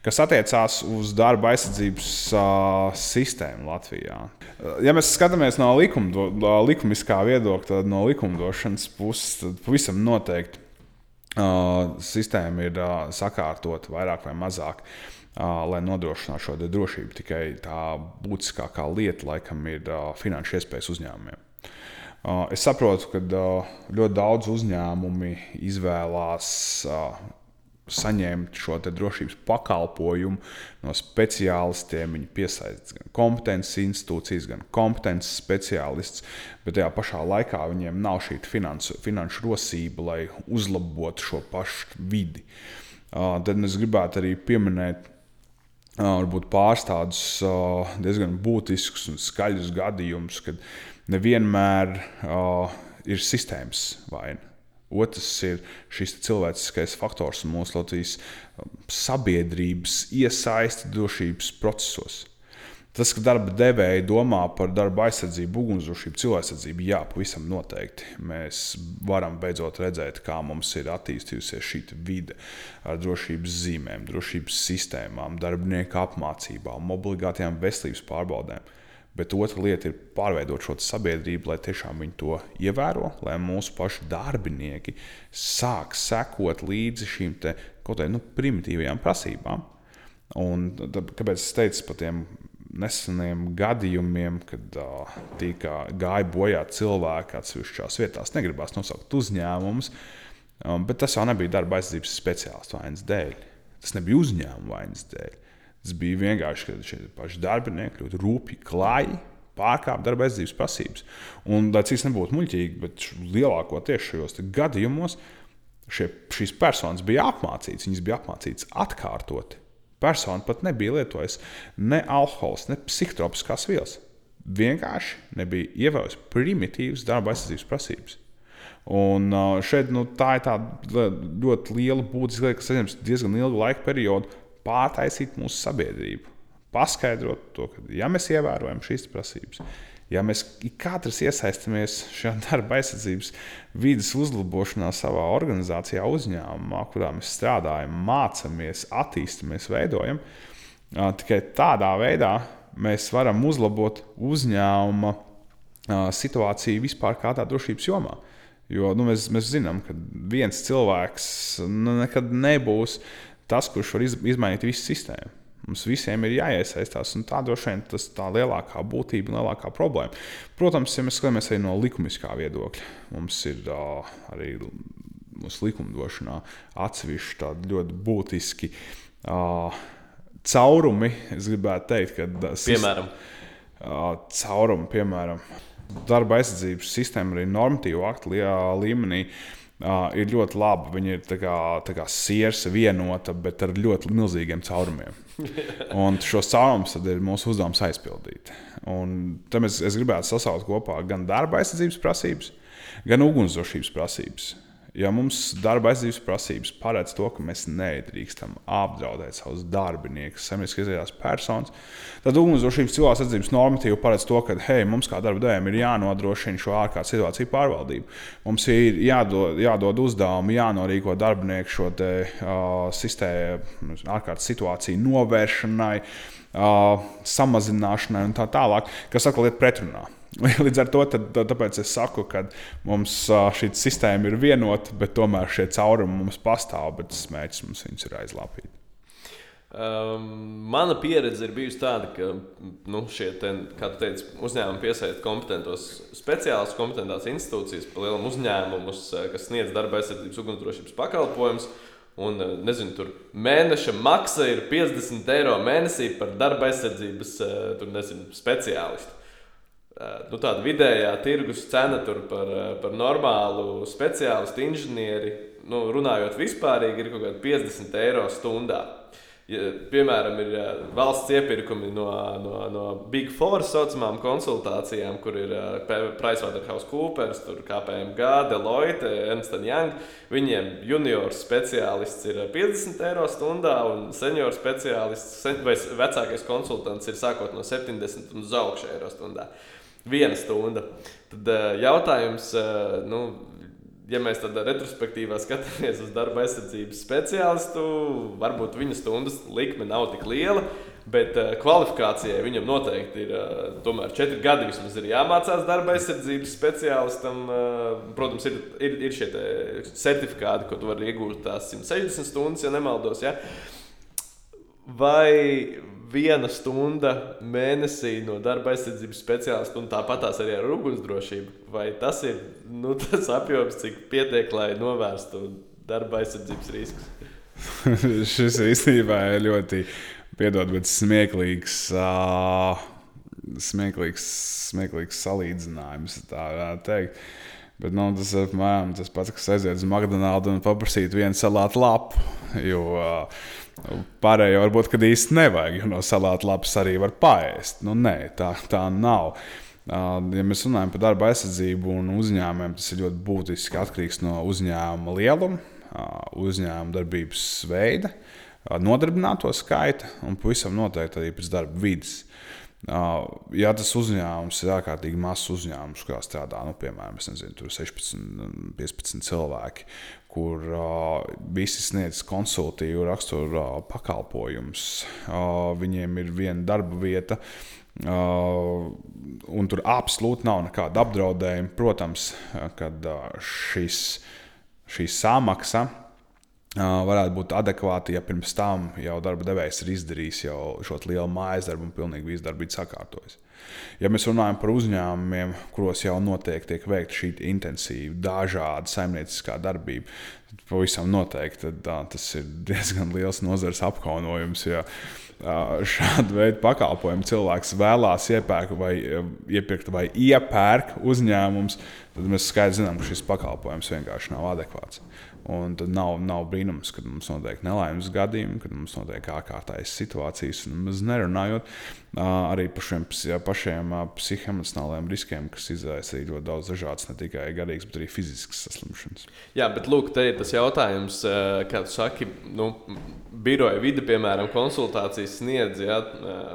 Kas attiecās uz darba aizsardzības uh, sistēmu Latvijā. Ja mēs skatāmies no likumdo, likumiskā viedokļa, tad no likumdošanas puses pavisam noteikti uh, sistēma ir uh, sakārtota vairāk vai mazāk. Uh, lai nodrošinātu šo drošību, tikai tā būtiskākā lieta, laikam, ir uh, finanšu iespējas uzņēmumiem. Es saprotu, ka ļoti daudz uzņēmumi izvēlās saņemt šo drošības pakalpojumu no speciālistiem. Viņi piesaista gan kompetences institūcijas, gan kompetences speciālistus, bet tajā pašā laikā viņiem nav šī finansu, finanšu rosība, lai uzlabotu šo pašu vidi. Tad es gribētu arī pieminēt varbūt pāris tādus diezgan būtiskus un skaļus gadījumus, kad nevienmēr uh, ir sistēmas vaina. Otrs ir šis cilvēciskais faktors un mūsu Latvijas sabiedrības iesaisti drošības procesos. Tas, ka darba devēji domā par darba aizsardzību, ugunsdrošību, cilvēcību, jā, pavisam noteikti. Mēs varam beidzot redzēt, kā mums ir attīstījusies šī vide ar drošības zīmēm, drošības sistēmām, darbinieku apmācībām, obligātajām veselības pārbaudēm. Bet otra lieta ir pārveidot šo sabiedrību, lai tiešām viņi to ievēro, lai mūsu paši darbinieki sāk sekot līdzi šīm te, kaut kādām nu, primitīvajām prasībām. Un tad, kāpēc es teicu par tiem neseniem gadījumiem, kad uh, tika gāja bojā cilvēki atsevišķās vietās, negribās nosaukt uzņēmumus, um, bet tas jau nebija darba aizsardzības speciālistu vainas dēļ. Tas nebija uzņēmuma vainas dēļ. Tas bija vienkārši, ka šie paši darbinieki ļoti rūpīgi klāji pārkāpa darba aizsardzības prasības. Un, lai cik tas nebūtu muļķīgi, bet lielākoties šajos gadījumos šie, šīs personas bija apmācītas. Viņas bija apmācītas atkārtoti. Persona pat nebija lietojusi ne alkohols, ne psihotropiskās vielas. Vienkārši nebija ievērojusi primitīvas darba aizsardzības prasības. Un šeit nu, tā ir tā ļoti liela būtiska lieta, kas aizņems diezgan ilgu laika periodu, pārtaisīt mūsu sabiedrību. Paskaidrot to, ka, ja mēs ievērojam šīs prasības, Ja mēs katrs iesaistamies šajā darba aizsardzības vidas uzlabošanā savā organizācijā, uzņēmumā, kurā mēs strādājam, mācāmies, attīstāmies, veidojam, tikai tādā veidā mēs varam uzlabot uzņēmuma situāciju vispār kā tā drošības jomā. Jo nu, mēs, mēs zinām, ka viens cilvēks nu, nekad nebūs tas, kurš var izmainīt visu sistēmu. Mums visiem ir jāiesaistās, un tā droši vien tas ir lielākā būtība un lielākā problēma. Protams, ja mēs skatāmies arī no likumiskā viedokļa, mums ir uh, arī mūsu likumdošanā atsevišķi tādi ļoti būtiski uh, caurumi. Es gribētu teikt, ka tas ir piemēram. Uh, caurumi, piemēram, darba aizsardzības sistēma arī normatīvu aktu līmenī. Uh, Uh, ir ļoti labi. Viņa ir tā kā, tā kā sirds vienota, bet ar ļoti milzīgiem caurumiem. Un šos caurumus ir mūsu uzdevums aizpildīt. Un tam es, es gribētu sasaukt kopā gan darba aizsardzības prasības, gan ugunsdrošības prasības. Ja mums darba aizsardzības prasības paredz to, ka mēs nedrīkstam apdraudēt savus darbiniekus, saimnieciski izraidās personas, tad ugunsdrošības cilvēks atzības normatīva paredz to, ka hei, mums kā darba devējiem ir jānodrošina šo ārkārtas situāciju pārvaldību. Mums ir jādod, jādod uzdevumi, jānorīko darbinieku šo te, uh, sistēmu, ārkārtas situāciju novēršanai, uh, samazināšanai un tā tālāk, kas atkal ir pretrunā. Līdz ar to tad, es saku, ka mums šī sistēma ir vienota, bet tomēr šie caurumi mums pastāv, bet tas mērķis mums viņus ir aizlāpīt. Um, mana pieredze ir bijusi tāda, ka nu, šie te, teici, uzņēmumi piesaista kompetentos speciālistus, kompetentās institūcijas, lielam uzņēmumus, kas sniedz darba aizsardzības ugunsdrošības pakalpojumus. Un, nezinu, tur mēneša maksa ir 50 eiro mēnesī par darba aizsardzības nezinu, speciālistu. Eh, nu, tāda vidējā tirgus cena par, eh, par normālu speciālistu inženieri, nu, runājot vispārīgi, ir kaut kāda 50 eiro stundā. Ja, piemēram, ir eh, valsts iepirkumi no, no, no Big Four saucamām konsultācijām, kur ir PricewaterhouseCoopers, KPMG, Deloitte, Ernst Young. Viņiem juniors speciālists ir 50 eiro stundā, un senior speciālists vai vecākais konsultants ir sākot no 70 un uz augšu eiro stundā. Uh, viena stunda. Tad uh, jautājums, uh, nu, ja mēs tādā retrospektīvā skatāmies uz darba aizsardzības speciālistu, varbūt viņa stundas likme nav tik liela. Bet uh, kvalifikācijai viņam noteikti ir tomēr četri gadi. Vismaz ir jāmācās darba aizsardzības speciālistam. Protams, ir, ir, ir šie certifikāti, ko tu vari iegūt tās 160 stundas, ja nemaldos. Ja? Vai, viena stunda mēnesī no darba aizsardzības speciālista, un tāpat tās arī ar ugunsdrošību. Vai tas ir nu, tas apjoms, cik pietiek, lai novērstu darba aizsardzības riskus? Šis īstenībā ir ļoti piedod, bet smieklīgs. Uh, smieklīgs, smieklīgs salīdzinājums, tā varētu teikt. Bet nu, tas ir apmēram tas pats, kas aiziet uz McDonald's un paprasīt vienu salātu lapu. Jo, uh, Pārējo varbūt īsti nevajag, jo no salāta lapas arī var paēst. Nu, nē, tā, tā nav. Ja mēs runājam par darba aizsardzību un uzņēmumiem, tas ir ļoti būtiski atkarīgs no uzņēmuma lieluma, uzņēmuma darbības veida, nodarbināto skaita un pavisam noteikti arī pēc darba vidas. Ja tas uzņēmums ir ārkārtīgi mazs uzņēmums, kurā strādā nu, piemēram nezinu, 16, 15 cilvēki, kur uh, visi sniedz konsultīvu raksturu uh, pakalpojumus. Uh, viņiem ir viena darba vieta. Uh, un tur absolūti nav nekāda apdraudējuma. Protams, kad uh, šis, šī samaksa uh, varētu būt adekvāta, ja pirms tam jau darba devējs ir izdarījis šo lielu mājas darbu un pilnīgi visu darbu sakārtojis. Ja mēs runājam par uzņēmumiem, kuros jau notiek veikta šī intensīva, dažāda saimnieciskā darbība, tad pavisam noteikti tā, tas ir diezgan liels nozares apkaunojums. Ja, Šādu veidu pakalpojumu cilvēks vēlās iepērk vai, iepirkt vai iepērk uzņēmums, tad mēs skaidri zinām, ka šis pakalpojums vienkārši nav adekvāts. Un tad nav, nav brīnums, kad mums notiek nelaimes gadījumi, kad mums notiek ārkārtējas situācijas. Mēs nerunājot arī par šiem pašiem psihoemocionāliem riskiem, kas izraisa arī ļoti daudz dažādas, ne tikai garīgas, bet arī fiziskas saslimšanas. Jā, bet lūk, te ir tas jautājums, kā tu saki, nu, biroja vide, piemēram, konsultācijas sniedz ja,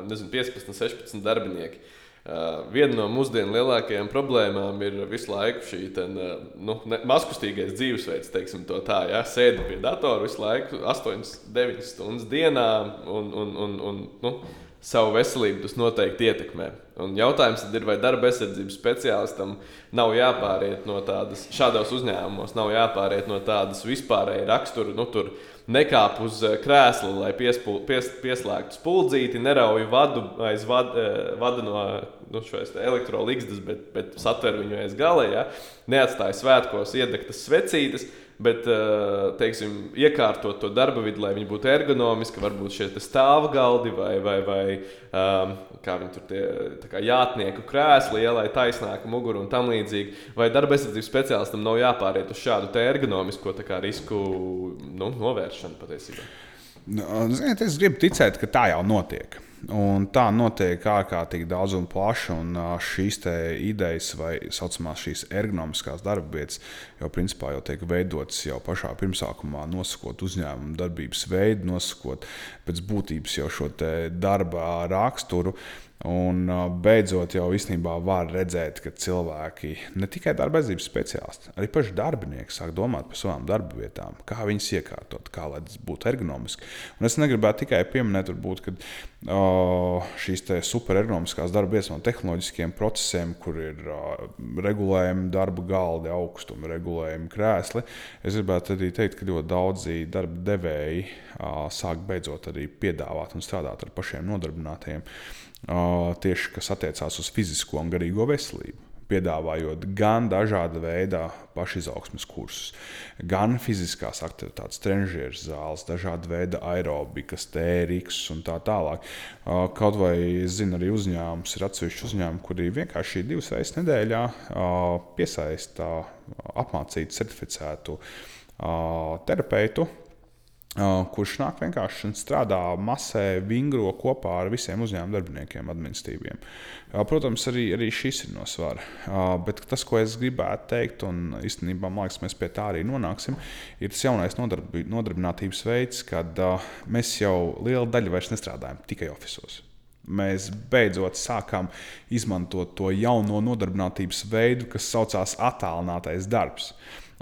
nezinu, 15, 16 darbinieki. Uh, viena no mūsdienu lielākajām problēmām ir visu laiku šī ten, uh, nu, maskustīgais dzīvesveids, teiksim, tā, ja? sēdi pie datora visu laiku, 8, 9 stundas dienā un, un, un, un nu, savu veselību tas noteikti ietekmē. Un jautājums ir, vai darba aizsardzības speciālistam nav jāpāriet no tādas, šādos uzņēmumos, nav jāpāriet no tādas vispārējas rakstura. Nu, tur, nekāp uz eh, krēsla, lai piespul, pies, pieslēgtu spuldzīti, nerauj vadu aiz vad, eh, vada no nu, elektrolīgstas, bet, bet satver viņu aiz gala, ja? neatstāja svētkos iedegtas svecītes. Bet, eh, teiksim, iekārtot to darba vidi, lai viņi būtu ergonomiski, varbūt šie stāva galdi vai, vai, vai um, kā viņi tur tie jātnieku krēsli, ja, lai taisnāka mugura un tam līdzīgi. Vai darba aizsardzības speciālistam nav jāpāriet uz šādu ergonomisko risku nu, novēršanu patiesībā? Nu, ziniet, es gribu ticēt, ka tā jau notiek. Un tā notiek ārkārtīgi daudz un plaši. Un šīs idejas, vai tā saucamās ergonomiskās darba vietas, jau principā jau tiek veidotas jau pašā pirmsākumā, nosakot uzņēmuma darbības veidu, nosakot pēc būtības jau šo darba raksturu. Un beidzot, jau īstenībā var redzēt, ka cilvēki, ne tikai darba aizsardzības speciālisti, arī paši darbinieki sāk domāt par savām darba vietām, kā viņas iekārtot, kā lai tas būtu ergonomiski. Un es negribētu tikai pieminēt, varbūt, ka šīs superergonomiskās darba vietas no tehnoloģiskiem procesiem, kur ir regulējumi darba galdi, augstumi, regulējumi krēsli. Es gribētu arī teikt, ka ļoti daudzi darba devēji sāk beidzot arī piedāvāt un strādāt ar pašiem nodarbinātajiem tieši kas attiecās uz fizisko un garīgo veselību. Piedāvājot gan dažāda veida pašizaugsmes kursus, gan fiziskās aktivitātes, trenižieru zāles, dažāda veida aerobikas, tēriks un tā tālāk. Kaut vai es zinu, arī uzņēmums ir atsevišķi uzņēmumi, kuri vienkārši divas reizes nedēļā piesaista apmācītu, certificētu terapeitu, kurš nāk vienkārši un strādā masē, vingro kopā ar visiem uzņēmuma darbiniekiem, administratīviem. Protams, arī, arī šis ir no svara. Bet tas, ko es gribētu teikt, un īstenībā liekas, mēs pie tā arī nonāksim, ir tas jaunais nodarbi, nodarbinātības veids, kad mēs jau lielu daļu vairs nestrādājam tikai oficiālos. Mēs beidzot sākām izmantot to jauno nodarbinātības veidu, kas saucās attālinātais darbs.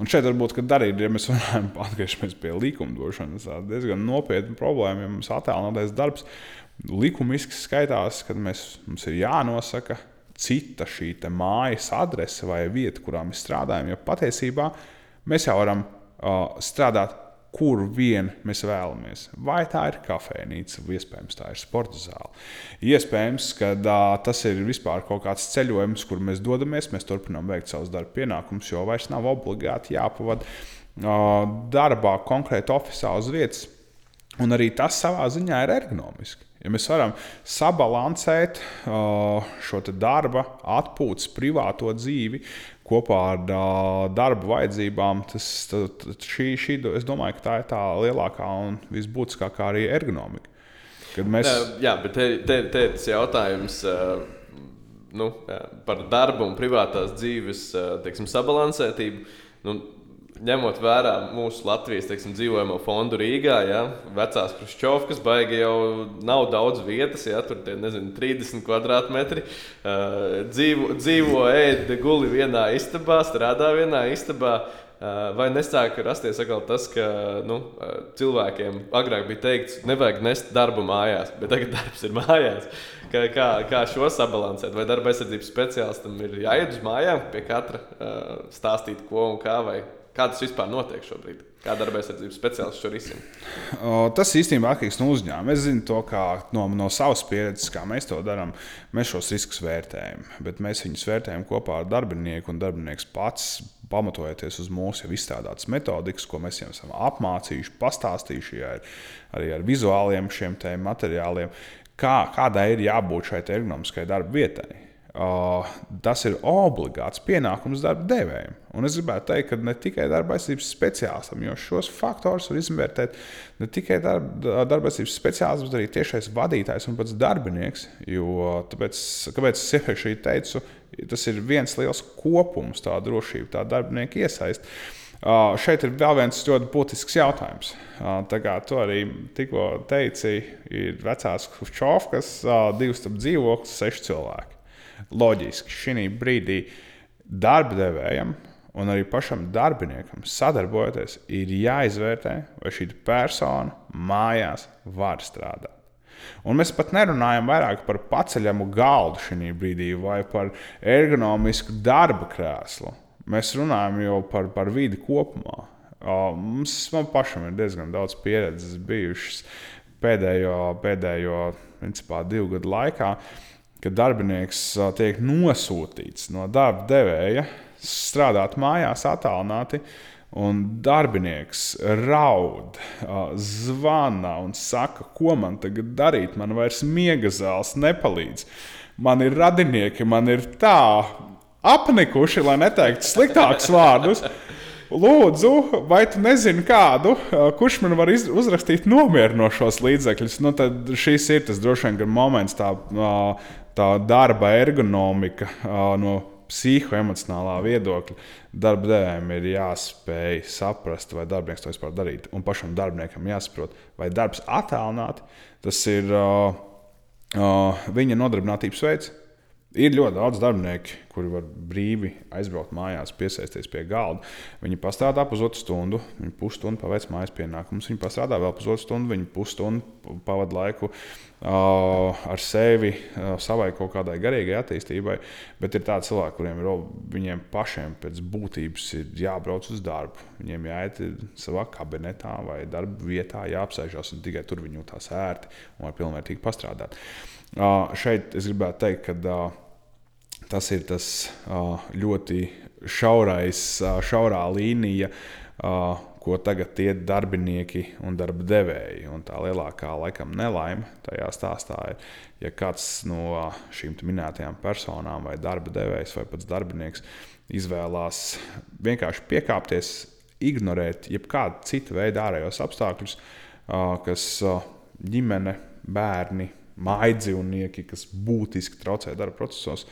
Un šeit varbūt arī, ja mēs runājam, atgriežamies pie likumdošanas, tā diezgan nopietna problēma, ja mums attēlotais darbs likumiski skaitās, kad mēs, mums ir jānosaka cita šī mājas adrese vai vieta, kurā mēs strādājam. Jo patiesībā mēs jau varam uh, strādāt kur vien mēs vēlamies. Vai tā ir kafejnīca, iespējams tā ir sporta zāle. Iespējams, ka uh, tas ir vispār kaut kāds ceļojums, kur mēs dodamies, mēs turpinām veikt savus darba pienākumus, jo vairs nav obligāti jāpavada uh, darbā konkrēti oficiālā uz vietas. Un arī tas savā ziņā ir ergonomiski. Ja mēs varam sabalansēt uh, šo darba, atpūtas, privāto dzīvi kopā ar uh, darba vajadzībām, tas tad, šī, šī, es domāju, ka tā ir tā lielākā un visbūtiskākā arī ergonomika. Mēs... Jā, bet te, te, te tas jautājums. Uh nu, par darbu un privātās dzīves teiksim, sabalansētību. Nu, ņemot vērā mūsu Latvijas teiksim, dzīvojamo fondu Rīgā, ja, vecās Kruščovkas baigi jau nav daudz vietas, ja tur ir 30 kvadrātmetri. Uh, dzīvo, dzīvo ēd, guli vienā istabā, strādā vienā istabā. Uh, vai nesāk rasties tas, ka nu, cilvēkiem agrāk bija teikts, nevajag nest darbu mājās, bet tagad darbs ir mājās. Kā, kā, kā šo sabalansēt? Vai darba aizsardzības speciālistam ir jāiet uz mājām pie katra, uh, stāstīt, ko un kā, vai Kā tas vispār notiek šobrīd? Kā darba aizsardzības speciālists šo risinu? Tas īstenībā atkarīgs no uzņēmuma. Es zinu to no, no savas pieredzes, kā mēs to darām. Mēs šos riskus vērtējam, bet mēs viņus vērtējam kopā ar darbinieku. Darbinieks pats, pamatojoties uz mūsu jau izstrādātas metodikas, ko mēs jau esam apmācījuši, pastāstījuši ar, arī ar vizuāliem šiem materiāliem, kā, kādai ir jābūt šai ergonomiskai darba vietai. Uh, tas ir obligāts pienākums darba devējiem. Un es gribētu teikt, ka ne tikai darba aizsardzības speciālistam, jo šos faktorus var izvērtēt ne tikai darba, darba aizsardzības speciālists, bet arī tiešais vadītājs un pats darbinieks. Jo, tāpēc, kāpēc es iepriekš teicu, tas ir viens liels kopums, tā drošība, tā darbinieka iesaist. Uh, šeit ir vēl viens ļoti būtisks jautājums. Uh, tā kā tu arī tikko teici, ir vecās Kruščovkas, uh, divas dzīvokļus, seši cilvēki. Loģiski šī brīdī darba devējam un arī pašam darbiniekam sadarbojoties, ir jāizvērtē, vai šī persona mājās var strādāt. Un mēs pat nerunājam vairāk par paceļamu galdu šajā brīdī vai par ergonomisku darba krēslu. Mēs runājam jau par, par vidi kopumā. Mums pašam ir diezgan daudz pieredzes bijušas pēdējo, pēdējo principā, divu gadu laikā, kad darbinieks tiek nosūtīts no darba devēja strādāt mājās, attālināti. Un darbinieks raud, zvana un saka, ko man tagad darīt. Man vairs miega zāles nepalīdz. Man ir radinieki, man ir tā apnikuši, lai neteiktu sliktākus vārdus. Lūdzu, vai tu nezini kādu, kurš man var uzrakstīt nomierinošos līdzekļus? Nu, tad šis ir tas droši vien moments, tā, tā darba ergonomika no psihoemocionālā viedokļa darba devējiem ir jāspēj saprast, vai darbinieks to vispār darīt. Un pašam darbiniekam jāsaprot, vai darbs attālināti tas ir uh, uh, viņa nodarbinātības veids Ir ļoti daudz darbinieku, kuri var brīvi aizbraukt mājās, piesaisties pie galda. Viņi pastrādā pusotru stundu, viņi pusstundu paveic mājas pienākumus, viņi pastrādā vēl pusotru stundu, viņi pusstundu pavadīja laiku uh, ar sevi, uh, savai kaut kādai garīgai attīstībai. Bet ir tādi cilvēki, kuriem ir, viņiem pašiem pēc būtības ir jābrauc uz darbu. Viņiem jāiet savā kabinetā vai darba vietā, jāapsēžas un tikai tur viņi jūtas ērti un var pilnvērtīgi pastrādāt. Uh, šeit es gribētu teikt, ka tas ir tas ļoti šaurais, šaurā līnija, ko tagad tie darbinieki un darba devēji. Un tā lielākā laikam nelaime tajā stāstā ir, ja kāds no šīm minētajām personām, vai darba devējs, vai pats darbinieks, izvēlās vienkārši piekāpties, ignorēt jebkādu citu veidu ārējos apstākļus, kas ģimene, bērni, mājdzīvnieki, kas būtiski traucē darba procesos.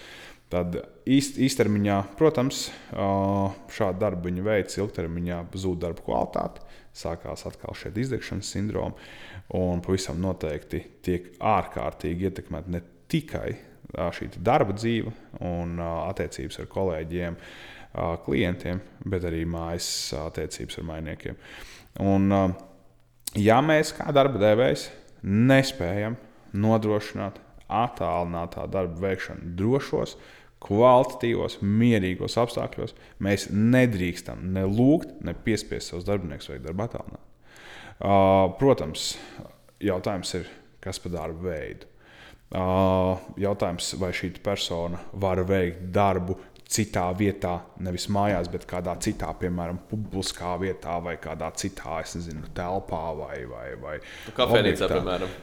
Tad īst, īstermiņā, protams, šādu darbu viņi veids, ilgtermiņā zūd darba kvalitāte, sākās atkal šie izdegšanas sindromi, un pavisam noteikti tiek ārkārtīgi ietekmēta ne tikai šī darba dzīve un attiecības ar kolēģiem, klientiem, bet arī mājas attiecības ar mainiekiem. Un, ja mēs kā darba devējs nespējam nodrošināt attālinātā darba veikšanu drošos, kvalitatīvos, mierīgos apstākļos. Mēs nedrīkstam ne lūgt, ne piespiest savus darbiniekus veikt darbu attālināti. Uh, protams, jautājums ir, kas par darbu veidu. Uh, jautājums, vai šī persona var veikt darbu citā vietā, nevis mājās, bet kādā citā, piemēram, publiskā vietā vai kādā citā, es nezinu, telpā vai, vai, vai kafejnīcā, piemēram.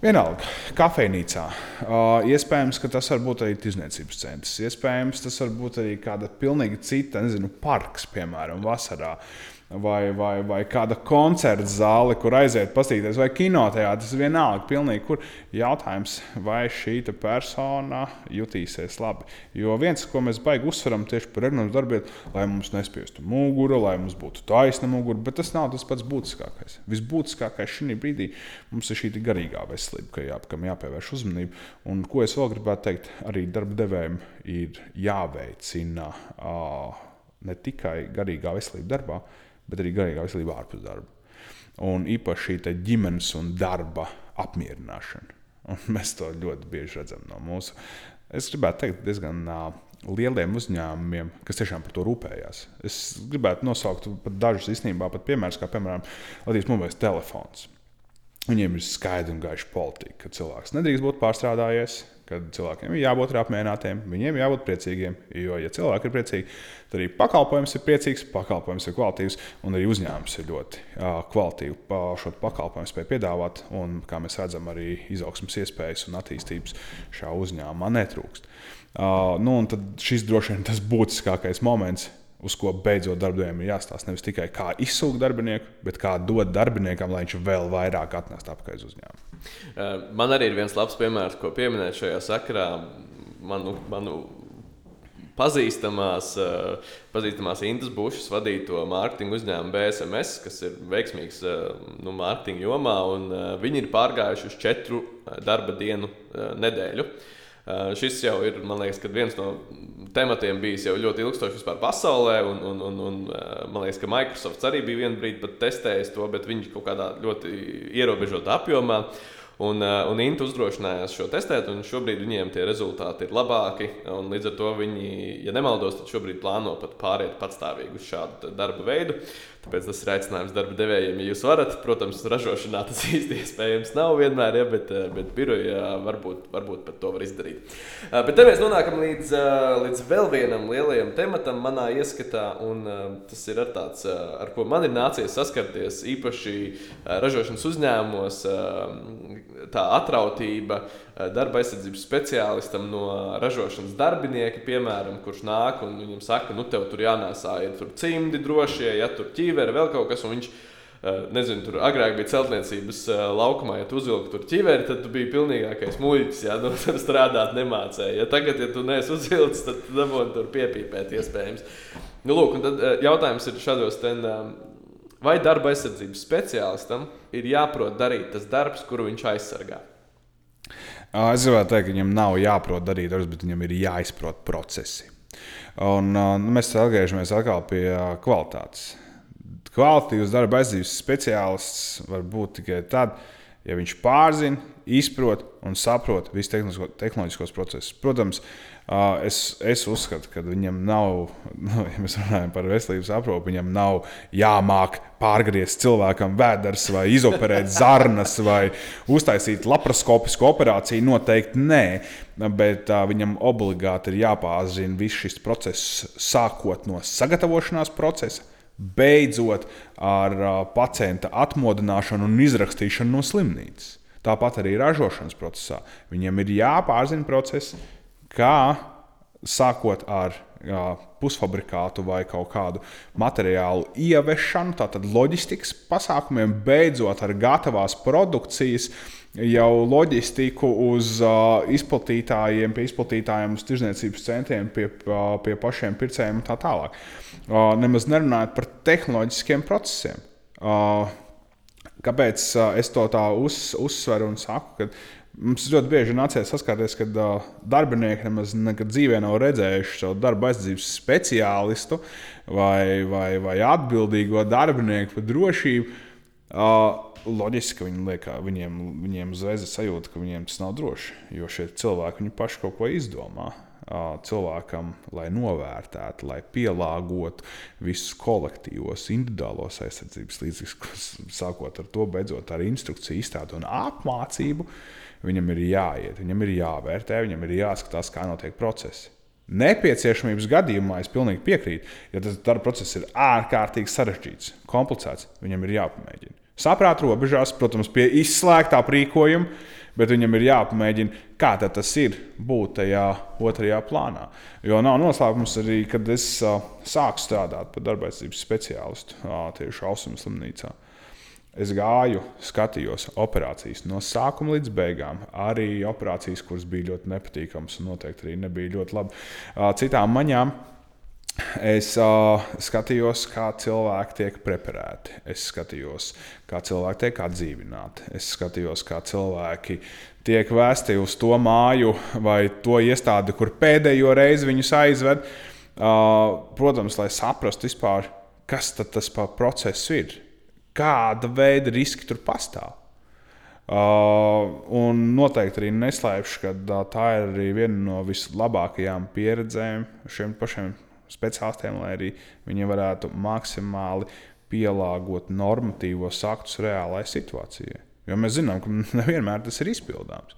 Vienalga, kafejnīcā. Uh, iespējams, ka tas var būt arī tirzniecības centrs. Iespējams, tas var būt arī kāda pilnīgi cita, nezinu, parks, piemēram, vasarā. Uh, vai, vai, vai kāda koncerta zāle, kur aiziet paskatīties, vai kinoteātris. Vienalga, pilnīgi, kur jautājums, vai šī persona jutīsies labi. Jo viens, ko mēs baigi uzsveram tieši par ergonomisku darbiem, lai mums nespiestu muguru, lai mums būtu taisna mugura, bet tas nav tas pats būtiskākais. Visbūtiskākais šī brīdī mums ir šī garīgā veselība, jā, kam jāpievērš uzmanība. Un ko es vēl gribētu teikt, arī darba devējiem ir jāveicina uh, ne tikai garīgā veselība darbā, bet arī garīgā veselība ārpus darba. Un īpaši šī ģimenes un darba apmierināšana. Un mēs to ļoti bieži redzam no mūsu, es gribētu teikt, diezgan uh, lieliem uzņēmumiem, kas tiešām par to rūpējās. Es gribētu nosaukt dažus īstenībā pat piemērus, kā piemēram Latvijas mobilais telefons. Viņiem ir skaidra un gaiša politika, ka cilvēks nedrīkst būt pārstrādājies, kad cilvēkiem ir jābūt apmierinātiem, viņiem jābūt priecīgiem. Jo, ja cilvēki ir priecīgi, tad arī pakalpojums ir priecīgs, pakalpojums ir kvalitīvs, un arī uzņēmums ir ļoti uh, kvalitīvi šo pakalpojumu spēj piedāvāt. Un, kā mēs redzam, arī izaugsmas iespējas un attīstības šā uzņēmumā netrūkst. Uh, nu, tad šis droši vien ir tas būtiskākais moments, uz ko beidzot darbdevējiem ir jāstāsta. Nevis tikai kā izsūkt darbinieku, bet kā dot darbiniekam, lai viņš vēl vairāk atnestu uz uzņēmumu. Man arī ir viens labs piemērs, ko pieminēt šajā sakarā. Manu, manu pazīstamās, pazīstamās Intas Bušas vadīto mārketinga uzņēmumu BSMS, kas ir veiksmīgs nu, mārketinga jomā, un viņi ir pārgājuši uz četru darba dienu nedēļu. Uh, šis jau ir liekas, viens no tematiem bijis jau ļoti ilgstoši vispār pasaulē. Un, un, un, un, man liekas, ka Microsoft arī bija vienu brīdi pat testējis to, bet viņi kaut kādā ļoti ierobežotā apjomā. Un, un Intu uzdrošinājās šo testēt, un šobrīd viņiem tie rezultāti ir labāki. Līdz ar to viņi, ja nemaldos, tad šobrīd plāno pat pāriet patstāvīgi uz šādu darba veidu. Tāpēc tas ir aicinājums darba devējiem. Ja jūs varat, protams, ražošanā tas īsti iespējams nav vienmēr, ja, bet, eh, bet birojā varbūt, varbūt pat to var izdarīt. Eh, bet te mēs nonākam līdz, eh, līdz vēl vienam lielajam tematam manā ieskatā, un tas ir ar tāds, ar ko man ir nācies saskarties īpaši ražošanas uzņēmumos, tā atrautība darba aizsardzības speciālistam no ražošanas darbinieka, piemēram, kurš nāk un viņam saka, nu, tev tur jānēsā ir tur cimdi drošie, ja tur ķīveri, vēl kaut kas. Viņš, nezinu, tur agrāk bija celtniecības laukumā, ja tu uzvilki tur ķiveri, tad tu biji pilnīgākais muļķis. Ja nu, tur strādāt nemācēji. Ja tagad, ja tu neesi uzvilcis, tad tu dabūji tur piepīpēt, iespējams. Nu, lūk, tad jautājums ir šādos ten. Vai darba aizsardzības speciālistam ir jāprot darīt tas darbs, kuru viņš aizsargā? Es gribētu teikt, ka viņam nav jāprot darīt darbs, bet viņam ir jāizprot procesi. Un, nu, mēs atgriežamies atkal pie kvalitātes. Kvalitīvs darba aizsardzības speciālists var būt tikai tad, ja viņš pārzina, izprot un saprot visus tehnoloģiskos procesus. Protams, uh, Es, es uzskatu, ka viņam nav, nu, ja mēs runājam par veselības aprūpi, viņam nav jāmāk pārgriezt cilvēkam vēders, vai izoperēt zarnas, vai uztaisīt laparoskopisku operāciju. Noteikti nē, bet uh, viņam obligāti ir jāpārzina viss šis process, sākot no sagatavošanās procesa. Beidzot ar uh, pacienta atmodināšanu un izrakstīšanu no slimnīcas. Tāpat arī ražošanas procesā. Viņam ir jāpārzina process, kā sākot ar jā, pusfabrikātu vai kaut kādu materiālu ieviešanu, tātad loģistikas pasākumiem, beidzot ar gatavās produkcijas. Jau loģistiku uz uh, izplatītājiem, pie izplatītājiem, uz tirzniecības centriem, pie, uh, pie pašiem pircējiem un tā tālāk. Uh, nemaz nerunājot par tehnoloģiskiem procesiem. Uh, kāpēc es to tā uz, uzsveru un saku? Ka, Mums ļoti bieži nācies saskarties, kad uh, darbinieki nemaz nekad dzīvē nav redzējuši savu darba aizsardzības speciālistu vai, vai, vai atbildīgo darbinieku par drošību. Uh, loģiski, ka viņi liek, viņiem, viņiem uzreiz ir sajūta, ka viņiem tas nav droši. Jo šie cilvēki paši kaut ko izdomā. Cilvēkam, lai novērtētu, lai pielāgotu visus kolektīvos, individuālos aizsardzības līdzekļus, sākot ar to, beidzot ar instrukciju izstādi un apmācību. Uh, Viņam ir jāiet, viņam ir jāvērtē, viņam ir jāskatās, kā notiek procesi. Nepieciešamības gadījumā es pilnīgi piekrītu, ja tas darba process ir ārkārtīgi sarežģīts, komplicēts, viņam ir jāpamēģina. Saprāta robežās, protams, pie izslēgtā rīkojuma, bet viņam ir jāpamēģina, kā tas ir būt tajā otrajā plānā. Jo nav noslēpums arī, kad es uh, sāku strādāt par darba aizsardzības speciālistu uh, tieši Austrumu slimnīcā. Uh, Es gāju, skatījos operācijas no sākuma līdz beigām. Arī operācijas, kuras bija ļoti nepatīkamas noteikti arī nebija ļoti labi. Citām maņām es skatījos, kā cilvēki tiek preparēti. Es skatījos, kā cilvēki tiek atdzīvināti. Es skatījos, kā cilvēki tiek vēsti uz to māju vai to iestādi, kur pēdējo reizi viņus aizved. Protams, lai saprastu vispār, kas tas par procesu ir kāda veida riski tur pastāv. Uh, un noteikti arī neslēpšu, ka uh, tā ir arī viena no vislabākajām pieredzēm šiem pašiem speciālistiem, lai arī viņi varētu maksimāli pielāgot normatīvos aktus reālai situācijai. Jo mēs zinām, ka nevienmēr tas ir izpildāms.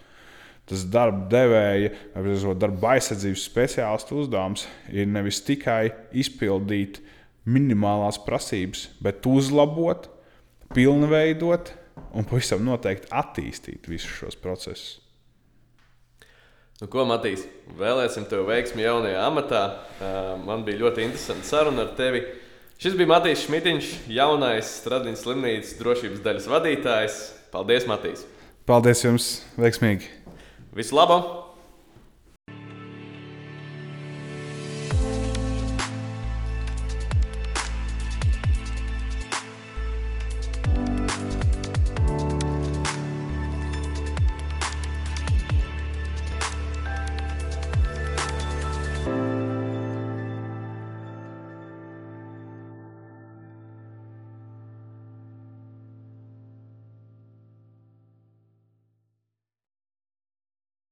Tas darba devēja, vai darba aizsardzības speciālistu uzdevums ir nevis tikai izpildīt minimālās prasības, bet uzlabot pilnveidot un pavisam noteikti attīstīt visus šos procesus. Nu, ko, Matīs, vēlēsim tev veiksmi jaunajā amatā. Man bija ļoti interesanti saruna ar tevi. Šis bija Matīs Šmitiņš, jaunais Stradīnas slimnīcas drošības daļas vadītājs. Paldies, Matīs! Paldies jums! Veiksmīgi! Visu labu!